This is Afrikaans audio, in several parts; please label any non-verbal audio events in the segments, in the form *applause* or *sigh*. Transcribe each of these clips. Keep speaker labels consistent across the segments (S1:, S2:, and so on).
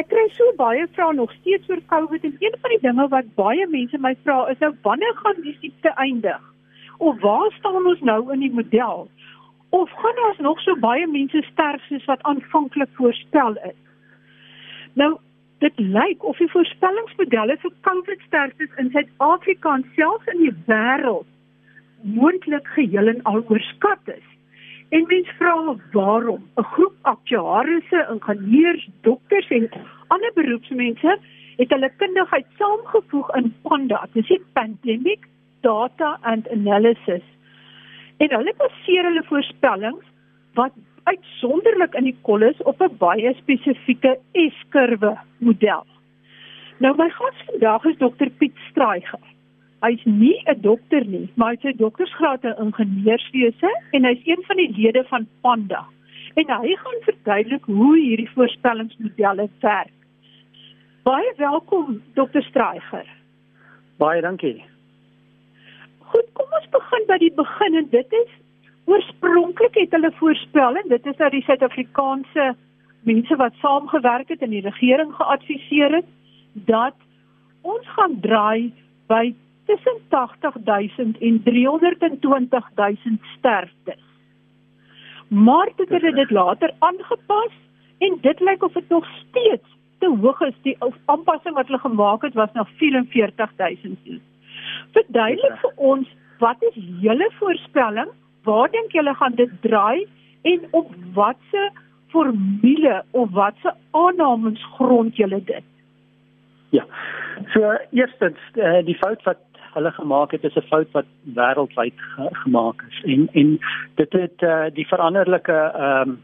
S1: ek kry so baie vrae nog steeds oor COVID en een van die dinge wat baie mense my vra is nou wanneer gaan die siekte eindig? Of waar staan ons nou in die model? Of gaan ons nog so baie mense sterf soos wat aanvanklik voorspel is? Nou, dit lyk of die voorspellingsmodelle vir COVID sterftes in Suid-Afrika en selfs in die wêreld moontlik geheel en al oorskat is. En mens vra waarom 'n groep aktuariëse, ingenieurs, dokters en ander beroepsmense het hulle kundigheid saamgevoeg in PANDA, dit is Pandemic Data and Analysis. En hulle baseer hulle voorspellings wat uitsonderlik in die kolles op 'n baie spesifieke S-kurwe model. Nou my gas vandag is dokter Piet Straiger. Hy's nie 'n dokter nie, maar hy het sy doktorsgraad in ingenieurswese en hy's een van die lede van Panda. En hy gaan verduidelik hoe hierdie voorspellingsmodelle werk. Baie welkom dokter Straiger.
S2: Baie dankie.
S1: Goed, kom ons begin by die begin en dit is oorspronklik het hulle voorspel en dit is uit die Suid-Afrikaanse mense wat saamgewerk het en die regering geadviseer het dat ons gaan draai by tussen 80000 en 320000 sterftes. Maar dit het dit later aangepas en dit lyk of dit nog steeds te hoog is. Die aanpassing wat hulle gemaak het was na 44000. Verduidelik vir ons wat is julle voorspelling? Waar dink julle gaan dit draai en op watse formule of watse aannames grond julle dit?
S2: Ja. So eerstens uh, die fout wat hulle gemaak het is 'n fout wat wêreldwyd ge gemaak is en en dit het uh, die veranderlike ehm um,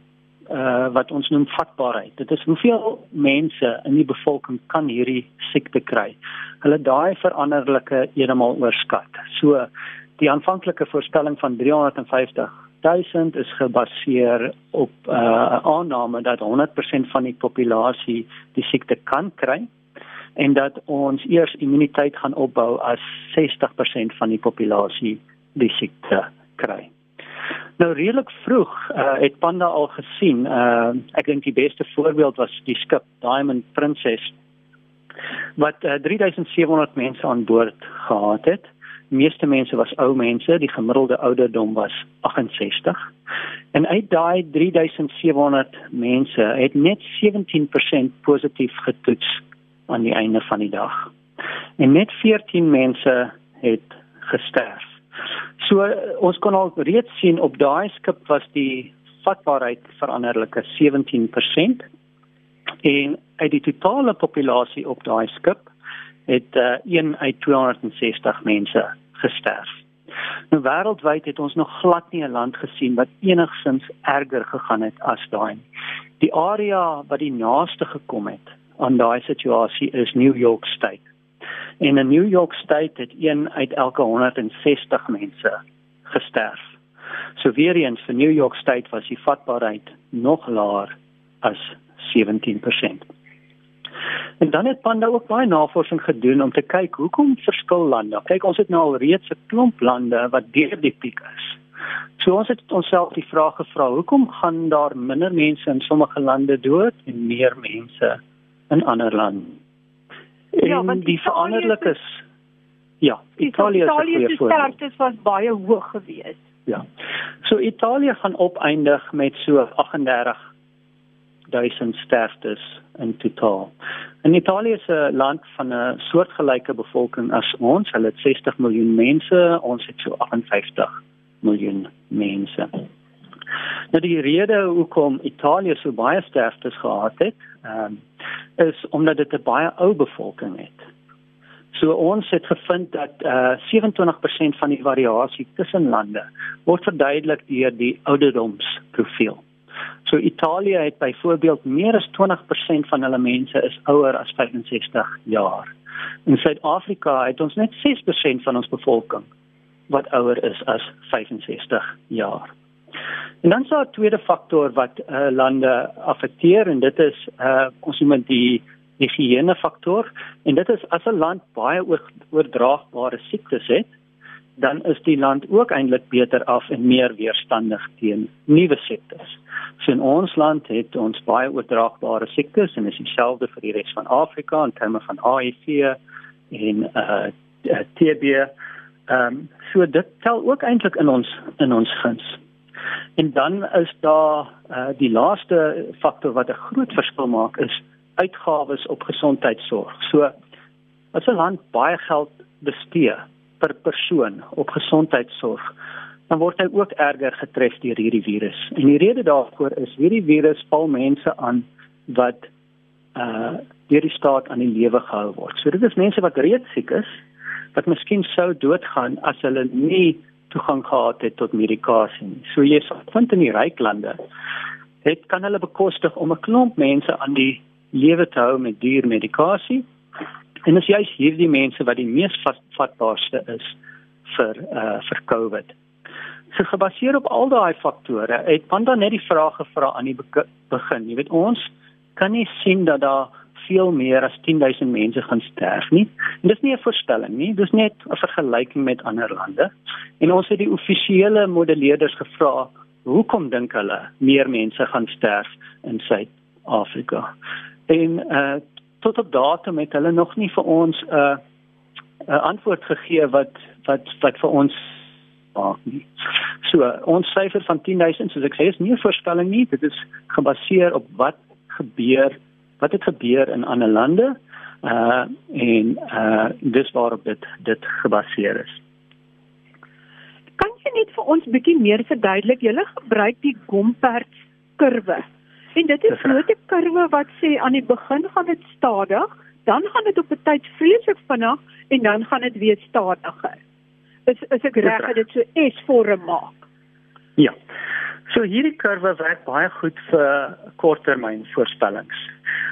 S2: uh wat ons noem vatbaarheid. Dit is hoeveel mense in die bevolking kan hierdie siekte kry. Hulle daai veranderlike eenmal oorskat. So die aanvanklike voorspelling van 350 1000 is gebaseer op 'n uh, aanname dat 100% van die populasie die siekte kan kry en dat ons eers immuniteit gaan opbou as 60% van die populasie die siekte kry. Nou redelik vroeg uh, het Panda al gesien, uh, ek dink die beste voorbeeld was die skip Diamond Princess wat uh, 3700 mense aan boord gehad het. Die meeste mense was ou mense, die gemiddelde ouderdom was 68. En uit daai 3700 mense het net 17% positief getoets aan die einde van die dag. En net 14 mense het gesterf. So ons kon al reeds sien op daai skip was die vatbaarheid veranderlike 17% en uit die totale populasie op daai skip het uh, 1 uit 260 mense gesterf. Nou wêreldwyd het ons nog glad nie 'n land gesien wat enigsins erger gegaan het as daai. Die area wat die naaste gekom het aan daai situasie is New York State. En in New York State het een uit elke 160 mense gesterf. So weer eens vir New York State was die vatbaarheid nog laer as 17%. En dan het Panda ook baie navorsing gedoen om te kyk hoekom verskil lande. Kyk, ons het nou al reeds 'n klomp lande wat deur die piek is. So ons het onsself die vraag gevra, hoekom gaan daar minder mense in sommige lande dood en meer mense in ander lande. Ja, want die veranderlikes Ja, Italië
S1: se sterftes was baie hoog geweest.
S2: Ja. So Italië gaan opeindig met so 38 duisend sterftes in totaal. En Italië is 'n land van 'n soortgelyke bevolking as ons. Hulle het 60 miljoen mense, ons het so 58 miljoen mense. Nou die rede hoekom Italië so baie sterftes gehad het, ehm um, is omdat dit 'n baie ou bevolking het. So ons het gevind dat uh eh, 27% van die variasie tussen lande word verduidelik deur die ouderdomsprofiel. So Italië het byvoorbeeld meer as 20% van hulle mense is ouer as 65 jaar. In Suid-Afrika het ons net 6% van ons bevolking wat ouer is as 65 jaar. En dan is daar 'n tweede faktor wat uh, lande affekteer en dit is uh, ons noem dit die higiëne faktor en dit is as 'n land baie oor, oordraagbare siektes het dan is die land ook eintlik beter af en meer weerstandig teen nuwe siektes. So in ons land het ons baie oordraagbare siektes en is dieselfde vir die res van Afrika in terme van HIV en uh TB. Ehm um, so dit tel ook eintlik in ons in ons guns. En dan is daar uh die laaste faktor wat 'n groot verskil maak is uitgawes op gesondheidsorg. So as 'n land baie geld bestee per persoon op gesondheidsorg, dan word hy ook erger getref deur hierdie virus. En die rede daarvoor is hierdie virus val mense aan wat uh deur die staat aan die lewe gehou word. So dit is mense wat reeds siek is wat miskien sou doodgaan as hulle nie toegang gehad het tot medikasie. So jy sal vind in die ryk lande het kan hulle bekostig om 'n klomp mense aan die lewe te hou met duur medikasie. En dit is juist hierdie mense wat die mees vatbaarste is vir uh vir COVID so gebaseer op al daai faktore het Panda net die vraag gevra aan die begin jy weet ons kan nie sien dat daar veel meer as 10000 mense gaan sterf nie. En dis nie 'n voorspelling nie dis net 'n vergelyking met ander lande. En ons het die offisiële modelleerders gevra hoekom dink hulle meer mense gaan sterf in Suid-Afrika? En uh tot op datum het hulle nog nie vir ons 'n uh, 'n antwoord gegee wat wat wat vir ons maak nie. So ons syfer van 10000 soos ek sê is nie 'n voorspelling nie, dit is gebaseer op wat gebeur, wat het gebeur in ander lande uh en uh dis waarop dit dit gebaseer is.
S1: Kan jy net vir ons bietjie meer verduidelik? Jy gebruik die Gompertz kurwe. En dit is 'n groot kurwe wat sê aan die begin gaan dit stadig, dan gaan dit op 'n tyd vreeslik vinnig en dan gaan dit weer stadiger is is ek reg dat dit so S-vorm maak.
S2: Ja. So hierdie kurwe werk baie goed vir korttermyn voorspellings.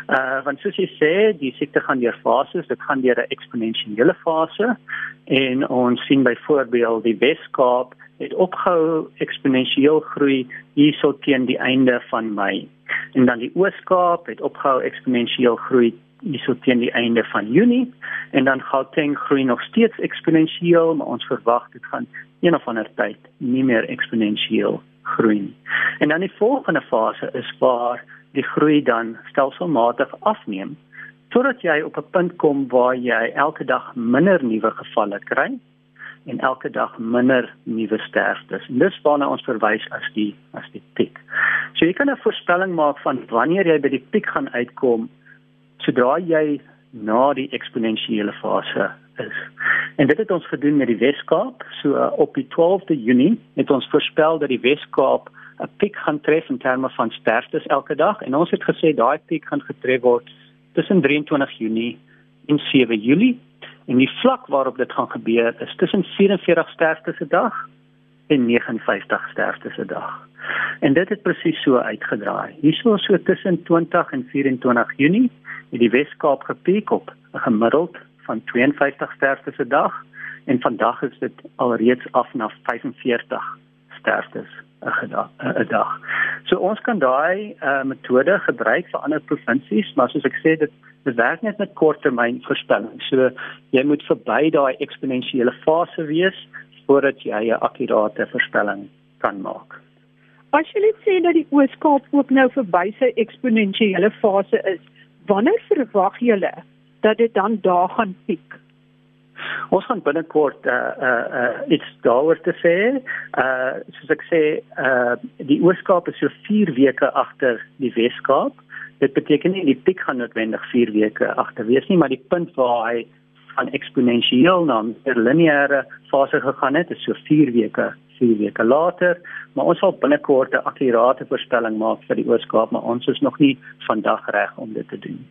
S2: Uh want soos jy sê, die siekte gaan deur fases, dit gaan deur 'n eksponensiële fase en ons sien byvoorbeeld die Weskaap het opgehou eksponensieel groei hierso teen die einde van Mei. En dan die Oos-Kaap het opgehou eksponensieel groei hierso teen die einde van Junie en dan Gauteng groei nog steeds eksponensieel, maar ons verwag dit gaan een of ander tyd nie meer eksponensieel groei nie. En dan die volgende fase is waar die groei dan stelselmatig afneem totdat jy op 'n punt kom waar jy elke dag minder nuwe gevalle kry en elke dag minder nuwe sterftes. En dis waarna ons verwys as die as die piek. So jy kan 'n voorspelling maak van wanneer jy by die piek gaan uitkom sodra jy na die eksponensiële fase is. En dit het ons gedoen met die Weskaap. So uh, op die 12de Junie het ons voorspel dat die Weskaap 'n piek gaan tref in terme van sterftes elke dag en ons het gesê daai piek gaan getref word tussen 23 Junie en 7 Julie. En die vlak waarop dit gaan gebeur is tussen 44 sterftes per dag en 59 sterftes per dag. En dit het presies so uitgedraai. Hierso so tussen 20 en 24 Junie het die Weskaap gepiek op 'n gemiddeld van 52 sterftes per dag en vandag is dit alreeds af na 45 sterftes 'n dag. So ons kan daai uh, metode gebruik vir ander provinsies, maar soos ek sê dit dit werk net met korttermyn voorspelling. So jy moet verby daai eksponensiële fase wees voordat jy 'n akkurate voorspelling kan maak.
S1: As jy net sê dat die Ooskaap ook nou verby sy eksponensiële fase is, wanneer verwag julle dat dit dan daar gaan piek?
S2: Ons gaan binnekort uh uh uh iets daaroor te sê. Uh soos ek sê, uh die Ooskaap is so 4 weke agter die Weskaap. Dit beteken nie die piek gaan noodwendig 4 weke agter wees nie, maar die punt waar hy van eksponensieel na 'n lineêre fase gegaan het, is so 4 weke 4 weke later, maar ons sal binnekort 'n akkurate voorspelling maak vir die Ooskaap, maar ons is nog nie vandag reg om dit te doen.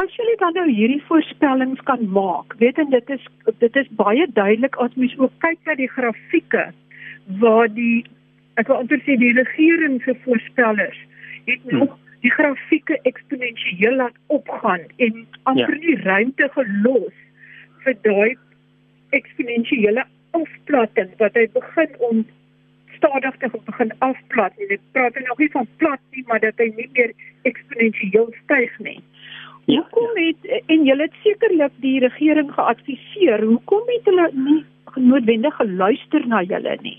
S1: As jy dan nou hierdie voorspellings kan maak, weet en dit is dit is baie duidelik as mens ook kyk na die grafieke waar die ek wil amper sê die regering se voorspellers het hmm. nog die grafieke eksponensieel laat opgaan en amper ja. nie ruimte gelos vir daai eksponensiële afplatting wat hy begin om stadig te begin afplat en ek praat nou nie van plat nie maar dat hy nie meer eksponensieel styg nie. Ja, hoekom het en julle het sekerlik die regering geadviseer, hoekom het hulle nie noodwendig geluister na julle nie?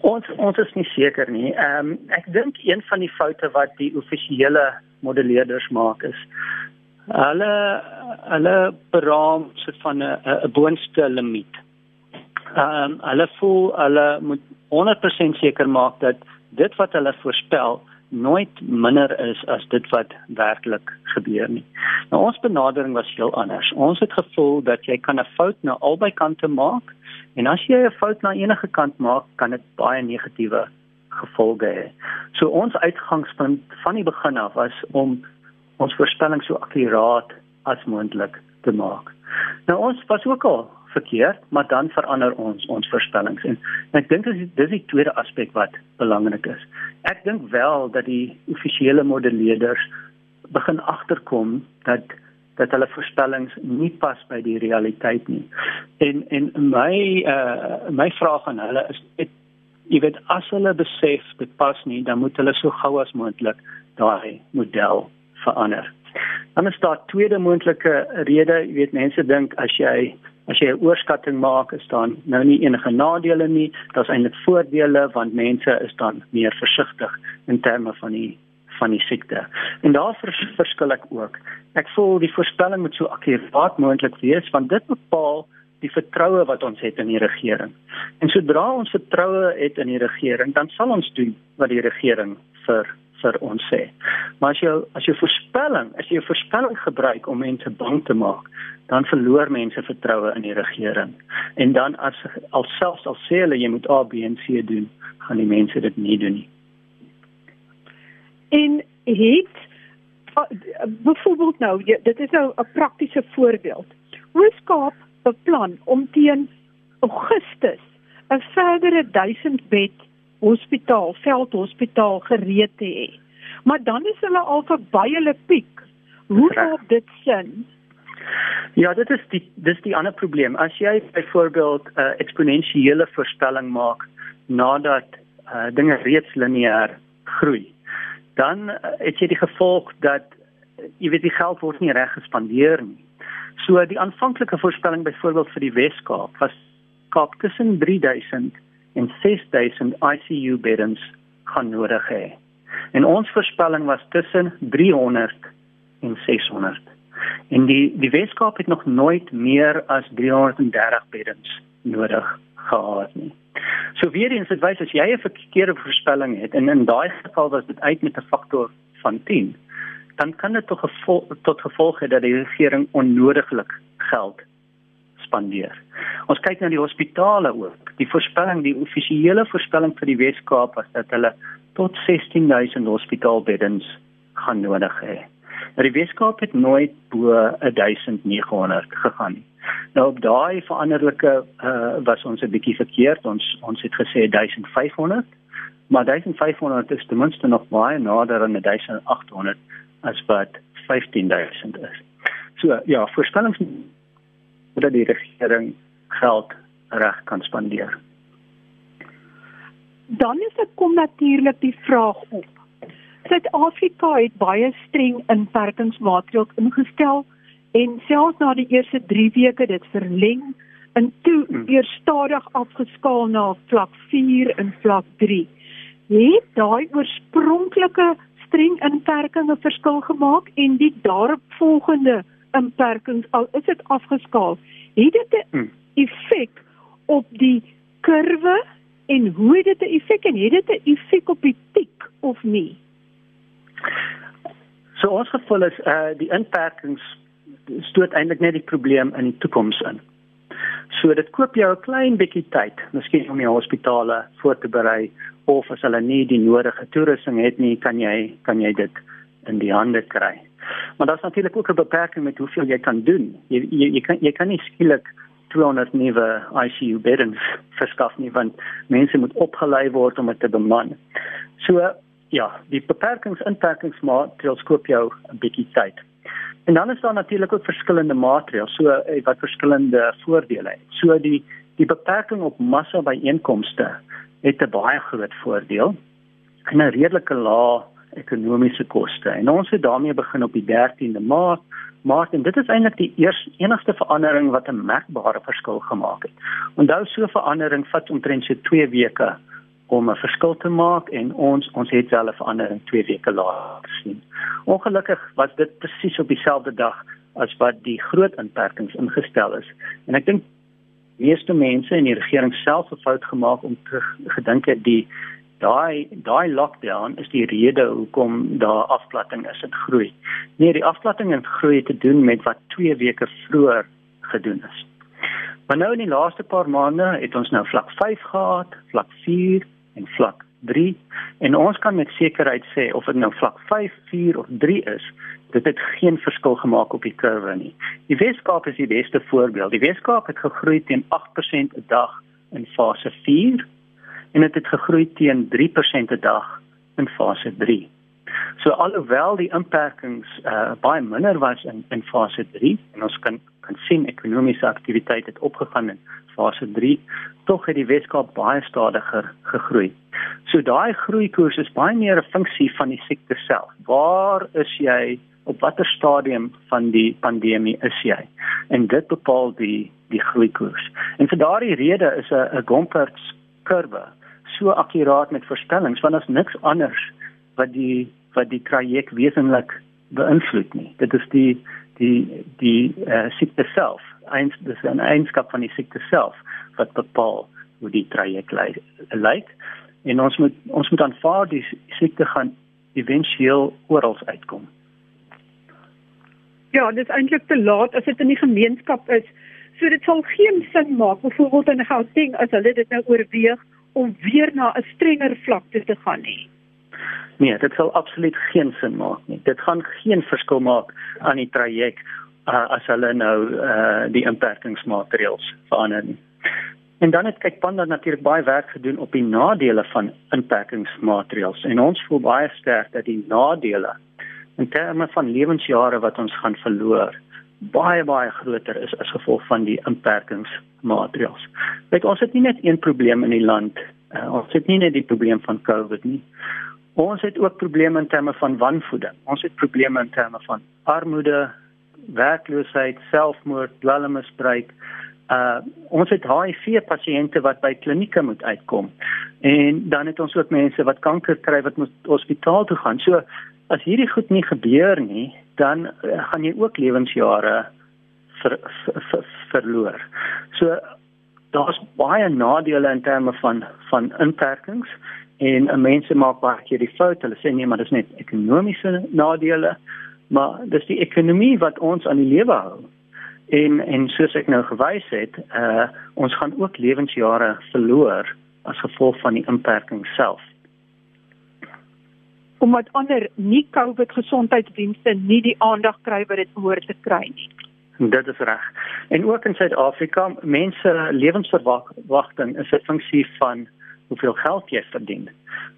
S2: Ons ons is nie seker nie. Ehm um, ek dink een van die foute wat die offisiële modelleerders maak is hulle hulle beraam soort van 'n 'n boonste limiet. Ehm um, hulle voel hulle moet 100% seker maak dat dit wat hulle voorspel nooit minder is as dit wat werklik gebeur nie. Nou ons benadering was heel anders. Ons het gevoel dat jy kan 'n fout na albei kante maak en as jy 'n fout na enige kant maak, kan dit baie negatiewe gevolge hê. So ons uitgangspunt van die begin af was om ons voorspelling so akkuraat as moontlik te maak. Nou ons was ook al verkeerd, maar dan verander ons ons voorspellings en, en ek dink dis dis die tweede aspek wat belangrik is. Ek dink wel dat die offisiële modelleerders begin agterkom dat dat hulle voorspellings nie pas by die realiteit nie. En en my uh my vraag aan hulle is het, jy weet as hulle besef dit pas nie, dan moet hulle so gou as moontlik daai model verander. Dan is daar tweede moontlike rede, jy weet mense dink as jy as jy 'n oorskatting maak, is daar nou nie enige nadele nie. Daar's eintlik voordele want mense is dan meer versigtig in terme van die van die siekte. En daar vers, verskil ek ook. Ek voel die voorspelling moet so akkuraat moontlik wees want dit bepaal die vertroue wat ons het in die regering. En sodra ons vertroue het in die regering, dan sal ons doen wat die regering vir vir ons sê. Maar as jy as jy voorspelling, as jy 'n voorspelling gebruik om mense bang te maak, dan verloor mense vertroue in die regering. En dan as alselfs al sê hulle jy moet A, B en C doen, gaan die mense dit nie doen nie.
S1: En het byvoorbeeld nou, dit is nou 'n praktiese voorbeeld. Weskaap beplan om teen Augustus 'n verdere 1000 bed hospitaal, veldhospitaal gereed te hê. Maar dan is hulle al verby hulle piek. Hoe maak dit sin?
S2: Ja, dit is die dis die ander probleem. As jy byvoorbeeld 'n uh, eksponensiële voorspelling maak nadat uh, dinge reeds lineêr groei, dan uh, het jy die gevolg dat uh, jy weet die geld word nie reg gespandeer nie. So die aanvanklike voorspelling byvoorbeeld vir die Wes-Kaap was Kaap tussen 3000 en 6000 ICU beddens gaan nodig hê. En ons voorspelling was tussen 300 en 600. En die die Weskaap het nog nooit meer as 330 beddens nodig gehad nie. So weer eens dit wys as jy 'n verkeerde voorspelling het en in daai geval was dit uit met 'n faktor van 10, dan kan dit tot gevolg tot gevolg hê dat die regering onnodiglik geld spandeer. Ons kyk na die hospitale ook. Die voorspelling, die offisiële voorspelling vir die Wes-Kaap was dat hulle tot 16000 hospitaalbeddens gaan nodig hê. Nou die Wes-Kaap het nooit bo 1900 gegaan nie. Nou op daai veranderlike uh, was ons 'n bietjie verkeerd. Ons ons het gesê 1500, maar 1500 is ten minste nog baie nader aan 1800 as wat 15000 is. So ja, voorspellings sodat die regering geld reg kan spandeer.
S1: Dan is dit kom natuurlik die vraag op. Suid-Afrika het baie streng inperkingsmaatreëls ingestel en selfs na die eerste 3 weke dit verleng en toe hmm. eers stadig afgeskaal na vlak 4 en vlak 3. Het daai oorspronklike streng inperkings 'n verskil gemaak en die daaropvolgende inperkings al is dit afgeskaal, het dit 'n hmm. effek op die kurwe en hoe dit 'n effek en het dit 'n effek op die piek of nie?
S2: So ons gevoel is uh die inperkings stoot eintlik net die probleem in die toekoms in. So dit koop jou 'n klein bietjie tyd, miskien om jou hospitale voor te berei of as hulle nie die nodige toerusting het nie, kan jy kan jy dit in die hande kry. Maar daar's natuurlik ook 'n beperking met hoeveel jy kan doen. Jy jy, jy kan jy kan nie skielik 200 nuwe ICU beddens verskaf nie want mense moet opgelei word om dit te beman. So ja, die beperkings inperkingsmaatreëls koop jou 'n bietjie tyd. En dan is daar natuurlik ook verskillende maatreëls so eh, wat verskillende voordele het. So die die beperking op massa byeenkomste het 'n baie groot voordeel en 'n redelike lae ekonomiese koste. En ons het daarmee begin op die 13de Maart. Maart en dit is eintlik die eerste enigste verandering wat 'n merkbare verskil gemaak het. Onthou so 'n verandering vat omtrent so 2 weke om 'n verskil te maak en ons ons het wel 'n verandering 2 weke later gesien. Ongelukkig was dit presies op dieselfde dag as wat die groot inperkings ingestel is. En ek dink meeste mense en die regering self het fout gemaak om te gedink het die daai daai lockdown is die rede hoekom daar afplatting is en groei. Nee, die afplatting en groei te doen met wat 2 weke vroeër gedoen is. Maar nou in die laaste paar maande het ons nou vlak 5 gehad, vlak 4 en vlak 3 en ons kan met sekerheid sê of dit nou vlak 5, 4 of 3 is, dit het geen verskil gemaak op die kurwe nie. Die Weskaap is die beste voorbeeld. Die Weskaap het gegroei teen 8% 'n dag in fase 4 en dit het, het gegroei teen 3% 'n dag in fase 3. So alhoewel die inperkings uh, baie minder was in in fase 3 en ons kan kan sien ekonomiese aktiwiteit het opgegaan in fase 3, tog het die Weskaap baie stadiger gegroei. So daai groeikoers is baie meer 'n funksie van die siekte self. Waar is jy? Op watter stadium van die pandemie is jy? En dit bepaal die die groeikoers. En vir daardie rede is 'n Gompertz kurwe so akkuraat met voorspellings want daar's niks anders wat die wat die traject wesentlik beïnvloed nie. Dit is die die die uh, siekte self, eins dis 'n eienskap van die siekte self wat bepaal hoe die traject lyk. En ons moet ons moet aanvaar die siekte gaan éventueel oral uitkom.
S1: Ja, dit is eintlik te laat as dit in die gemeenskap is. So dit sal geen sin maak byvoorbeeld in Gauteng as hulle dit nou oorweeg om weer na 'n strenger vlakte te gaan nie.
S2: Nee, dit sal absoluut geen sin maak nie. Dit gaan geen verskil maak aan die traject uh, as hulle nou uh, die inperkingsmaatreëls verander nie. En dan het kyk Panda natuurlik baie werk gedoen op die nadele van inperkingsmaatreëls en ons voel baie sterk dat die nadele in terme van lewensjare wat ons gaan verloor baie baie groter is as gevolg van die inperkingsmaatreëls. Kyk, ons het nie net een probleem in die land. Uh, ons het nie net die probleem van COVID nie. Ons het ook probleme in terme van wanvoeding. Ons het probleme in terme van armoede, werkloosheid, selfmoord, dwelmmisbruik. Uh ons het HIV pasiënte wat by klinieke moet uitkom. En dan het ons ook mense wat kanker kry wat moet hospitaal toe gaan. So as hierdie goed nie gebeur nie, dan uh, gaan jy ook lewensjare ver, ver, ver, verloor. So daar's baie nadele in terme van van inperkings en mense maak baie keer die fout. Hulle sê nee maar dis net ekonomiese nadele. Maar dis die ekonomie wat ons aan die lewe hou. En en soos ek nou gewys het uh ons gaan ook lewensjare verloor as gevolg van die inperking self
S1: omdat ander nie COVID gesondheidsdienste nie die aandag kry wat dit behoort te kry nie
S2: Dit is reg. En ook in Suid-Afrika, mense lewensverwagting is 'n funksie van hoeveel geld jy verdien.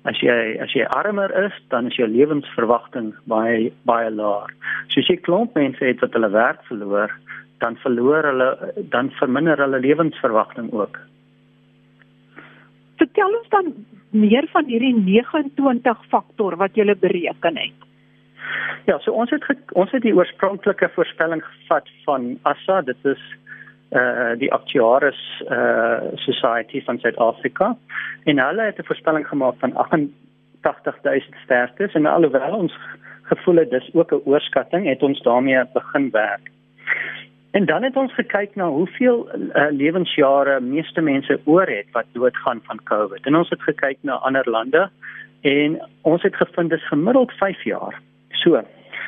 S2: As jy as jy armer is, dan is jou lewensverwagting baie baie laag. So as jy klomp mense het wat hulle werk verloor, dan verloor hulle dan verminder hulle lewensverwagting ook.
S1: Vertel ons dan meer van hierdie 29 faktor wat jy bereken het.
S2: Ja, so ons het ons het die oorspronklike voorspelling gevat van ASA, dit is uh die Actuaris uh Society van Suid-Afrika en hulle het 'n voorspelling gemaak van 88000 sterftes en alhoewel ons gevoel het dis ook 'n oorskatting, het ons daarmee begin werk. En dan het ons gekyk na hoeveel uh, lewensjare meeste mense oor het wat doodgaan van COVID. En ons het gekyk na ander lande en ons het gevind dis gemiddeld 5 jaar. So,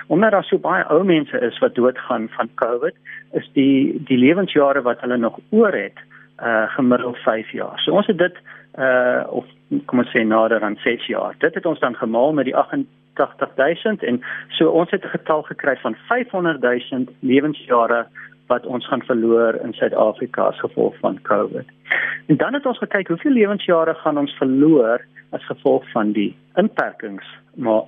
S2: omdat daar so baie ou mense is wat doodgaan van COVID, is die die lewensjare wat hulle nog oor het, uh gemiddeld 5 jaar. So ons het dit uh of kom ons sê nader aan 6 jaar. Dit het ons dan gemaal met die 88000 en so ons het 'n getal gekry van 500000 lewensjare wat ons gaan verloor in Suid-Afrika as gevolg van COVID. En dan het ons gekyk hoeveel lewensjare gaan ons verloor as gevolg van die inperkings ma.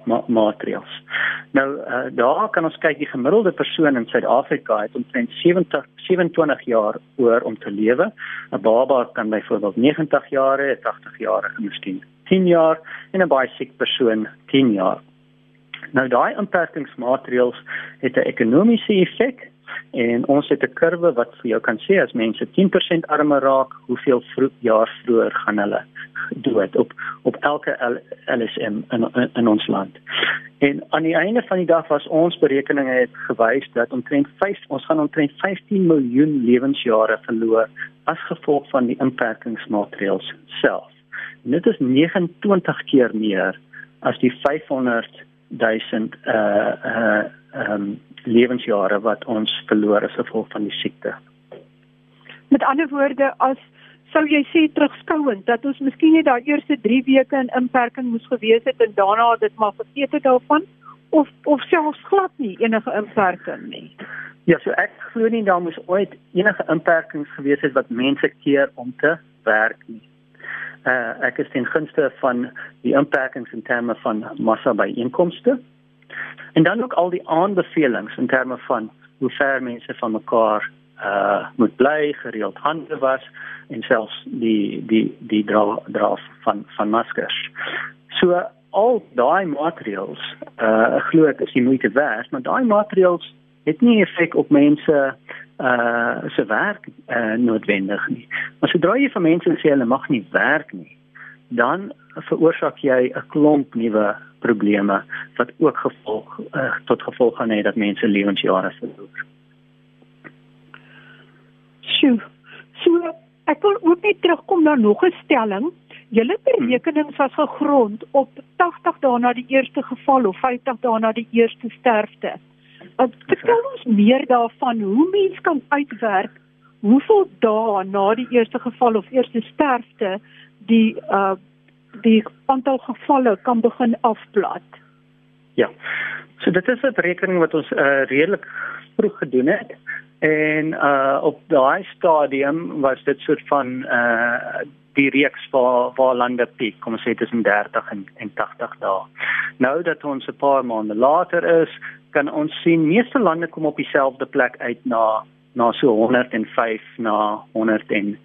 S2: Nou uh, daar kan ons kyk die gemiddelde persoon in Suid-Afrika het omtrent 70 27 jaar oor om te lewe. 'n Baba kan byvoorbeeld 90 jaar hê, 80 jaar en miskien 10 jaar en 'n baie siek persoon 10 jaar. Nou daai inperkingsmaatreëls het 'n ekonomiese effek en ons het 'n kurwe wat vir jou kan sê as mense 10% armer raak, hoeveel vroeg, jaar vroeër gaan hulle dood op op elke LSM in, in in ons land. En aan die einde van die dag was ons berekeninge het gewys dat omtrent 5 ons gaan omtrent 15 miljoen lewensjare verloor as gevolg van die inperkingsmaatreëls self. En dit is 29 keer meer as die 500 000 uh uh um lewensjare wat ons verloor as gevolg van die siekte.
S1: Met ander woorde as sou jy sê terugskouend dat ons miskien net daai eerste 3 weke in inperking moes gewees het en daarna dit maar vergeet het daarvan of of selfs glad nie enige inperking nie.
S2: Ja, so ek glo nie daar moes ooit enige inperkings gewees het wat mense keer om te werk nie. Uh ek is ten gunste van die inperkings in terme van massa by inkomste. En dan ook al die aanbevelings in terme van hoe ver mense van mekaar uh moet bly gereeld hande was en selfs die die die dra dra van van maskers. So al daai maatreëls uh glo ek is die moeite werd, maar daai maatreëls het nie effek op mense uh se werk uh noodwendig nie. Maar sodra jy vir mense sê hulle mag nie werk nie, dan veroorsaak jy 'n klomp nuwe probleme wat ook gevolg uh, tot gevolg gaan hê dat mense lewensjare verloor.
S1: Sjoe. So ek wil ook net terugkom na nog 'n stelling. Julle berekenings was gegrond op 80 dae na die eerste geval of 50 dae na die eerste sterfte. Wat vertel ons meer daarvan hoe mens kan uitwerk hoeveel dae na die eerste geval of eerste sterfte die uh die aantal gevalle kan begin afplat?
S2: Ja. So dit is 'n berekening wat ons uh, redelik vroeg gedoen het. En uh op daai stadium was dit soort van uh die reeks waar waar lande piek, kom ons sê tussen 30 en, en 80 dae. Nou dat ons 'n paar maande later is, kan ons sien meeste lande kom op dieselfde plek uit na na so 105 na 110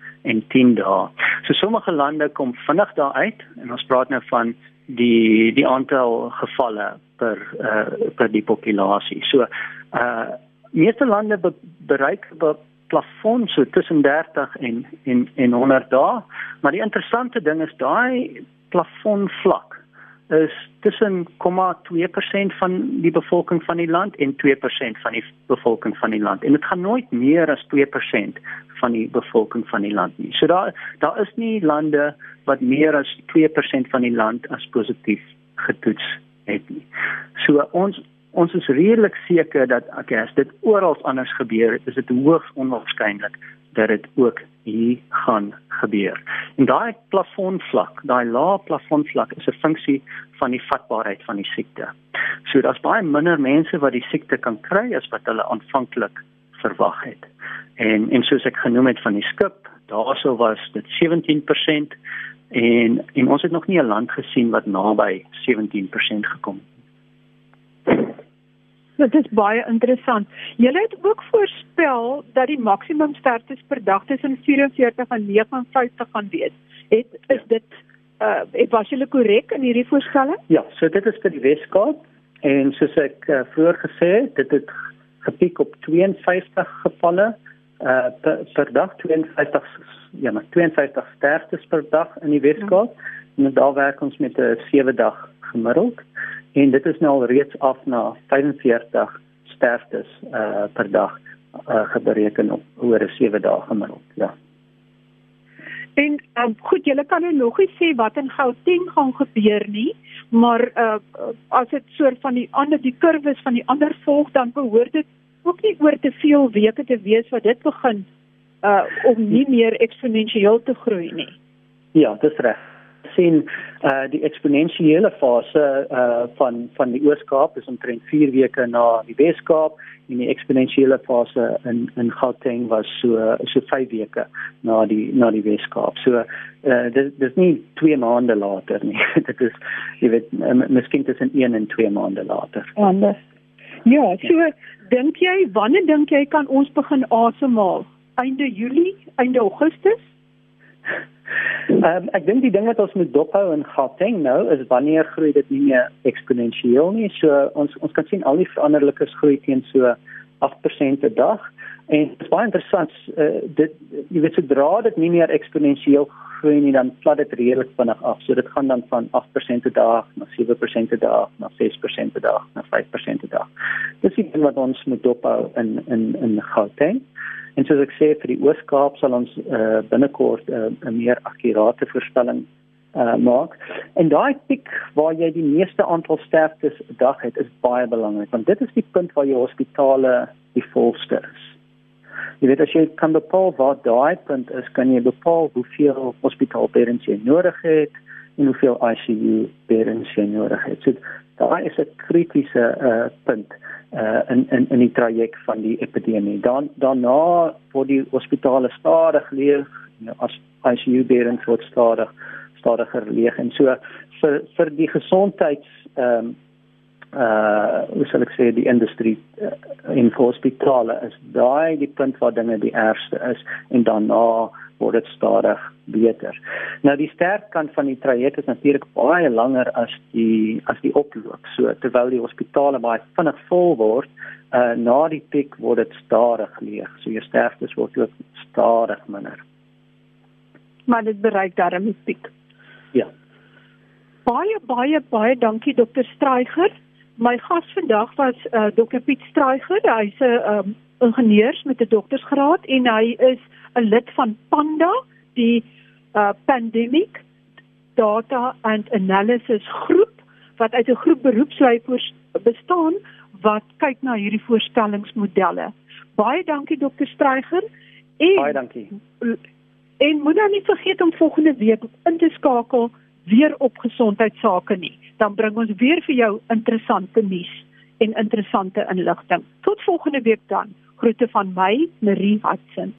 S2: dae. So sommige lande kom vinnig daar uit en ons praat nou van die die aantal gevalle per uh, per die populasie. So uh meeste lande be bereik 'n plafon so tussen 30 en en en 100 dae, maar die interessante ding is daai plafon vlak is tussen 0,2% van die bevolking van die land en 2% van die bevolking van die land en dit gaan nooit meer as 2% van die bevolking van die land nie. So daar daar is nie lande wat meer as 2% van die land as positief getoets het nie. So ons ons is redelik seker dat okay, as dit oral anders gebeur, is dit hoogs onwaarskynlik dat dit ook hier gaan gebeur. En daai plafonvlak, daai lae plafonvlak is 'n funksie van die vatbaarheid van die siekte. So daar's baie minder mense wat die siekte kan kry as wat hulle aanvanklik verwag het. En en soos ek genoem het van die skip, daarso was dit 17% en en ons het nog nie 'n land gesien wat naby 17% gekom het.
S1: Dit is baie interessant. Julle het ook voorspel dat die maksimum sterftes per dag tussen 44 en 59 gaan wees. Het is dit uh het was julle korrek in hierdie voorspelling?
S2: Ja, so dit is vir die Weskaap en soos ek uh, vroeër gesê het, dit het gepiek op 52 gevalle uh per, per dag 52 ja, maar 52 sterftes per dag in die Weskaap. Ja. En daar werk ons met 'n 7 dag gemiddeld en dit is nou al reeds af na 45 sterftes uh per dag uh gebereken op oor 'n 7 dae gemiddeld ja
S1: En um, goed, julle kan nou nog nie sê wat in Gauteng gaan gebeur nie, maar uh as dit soort van die ander die kurwes van die ander volg dan behoort dit ook nie oor te veel weke te wees wat dit begin uh om nie meer eksponensieel te groei nie.
S2: Ja, dis reg sien uh die eksponensiële fase uh van van die Oos-Kaap is omtrent 4 weke na die Wes-Kaap en die eksponensiële fase in in Gauteng was so so 5 weke na die na die Wes-Kaap. So uh dis dis nie 2 maande later nie. *laughs* dit is jy weet miskien tussen 1 en 2 maande later.
S1: Anders. Ja, so dink jy wanneer dink jy kan ons begin asemhaal? Einde Julie, einde Augustus? *laughs*
S2: Ehm um, ek dink die ding wat ons moet dophou in Gauteng nou is wanneer groei dit nie meer eksponensieel nie. So ons ons kan sien al die veranderlikes groei teen so 8% per dag. En dit is baie interessant uh, dit jy weet sodra dit nie meer eksponensieel groei nie dan plat dit redelik vinnig af. So dit gaan dan van 8% per dag na 7% per dag na 6% per dag na 5% per dag. Dis iets wat ons moet dophou in in in Gauteng. En soos ek sê vir die Oos-Kaap sal ons uh, binnekort uh, 'n meer akkurate voorspelling uh, maak. En daai piek waar jy die meeste aantal sterftes per dag het is baie belangrik want dit is die punt waar jou hospitale die volste is. Jy weet as jy kan bepaal waar daai punt is, kan jy bepaal hoeveel hospitaalbeddens jy nodig het en hoeveel ICU beddens jy nodig het. So daai is 'n kritiese uh, punt uh, in in in die traject van die epidemie. Dan daarna word die hospitale stadig leeg, know, as ICU beddens word stadig stadiger leeg en so vir vir die gesondheids ehm um, uh hoe sal ek sê die industrie uh, in hospitale is daai die punt waar dinge die ergste is en daarna word dit stadig beter. Nou die sterk kant van die traject is natuurlik baie langer as die as die oploop. So terwyl die hospitale baie vinnig vol word, uh na die piek word dit stadig leeg. So jou sterftes word ook stadig minder.
S1: Maar dit bereik daarmee piek.
S2: Ja.
S1: Baie baie baie dankie dokter Struyger. My gas vandag was uh, Dr Piet Struyger. Hy's 'n um, ingenieurs met 'n doktorsgraad en hy is 'n lid van PANDA, die uh, Pandemic Data and Analysis groep wat uit 'n groep beroepslui bestaan wat kyk na hierdie voorstellingsmodelle. Baie dankie Dr Struyger.
S2: En, baie dankie.
S1: En moet dan nie vergeet om volgende week in te skakel weer op gesondheidsake nie. Dan bring ons weer vir jou interessante nuus en interessante inligting. Tot volgende week dan. Groete van my, Marie Hudson.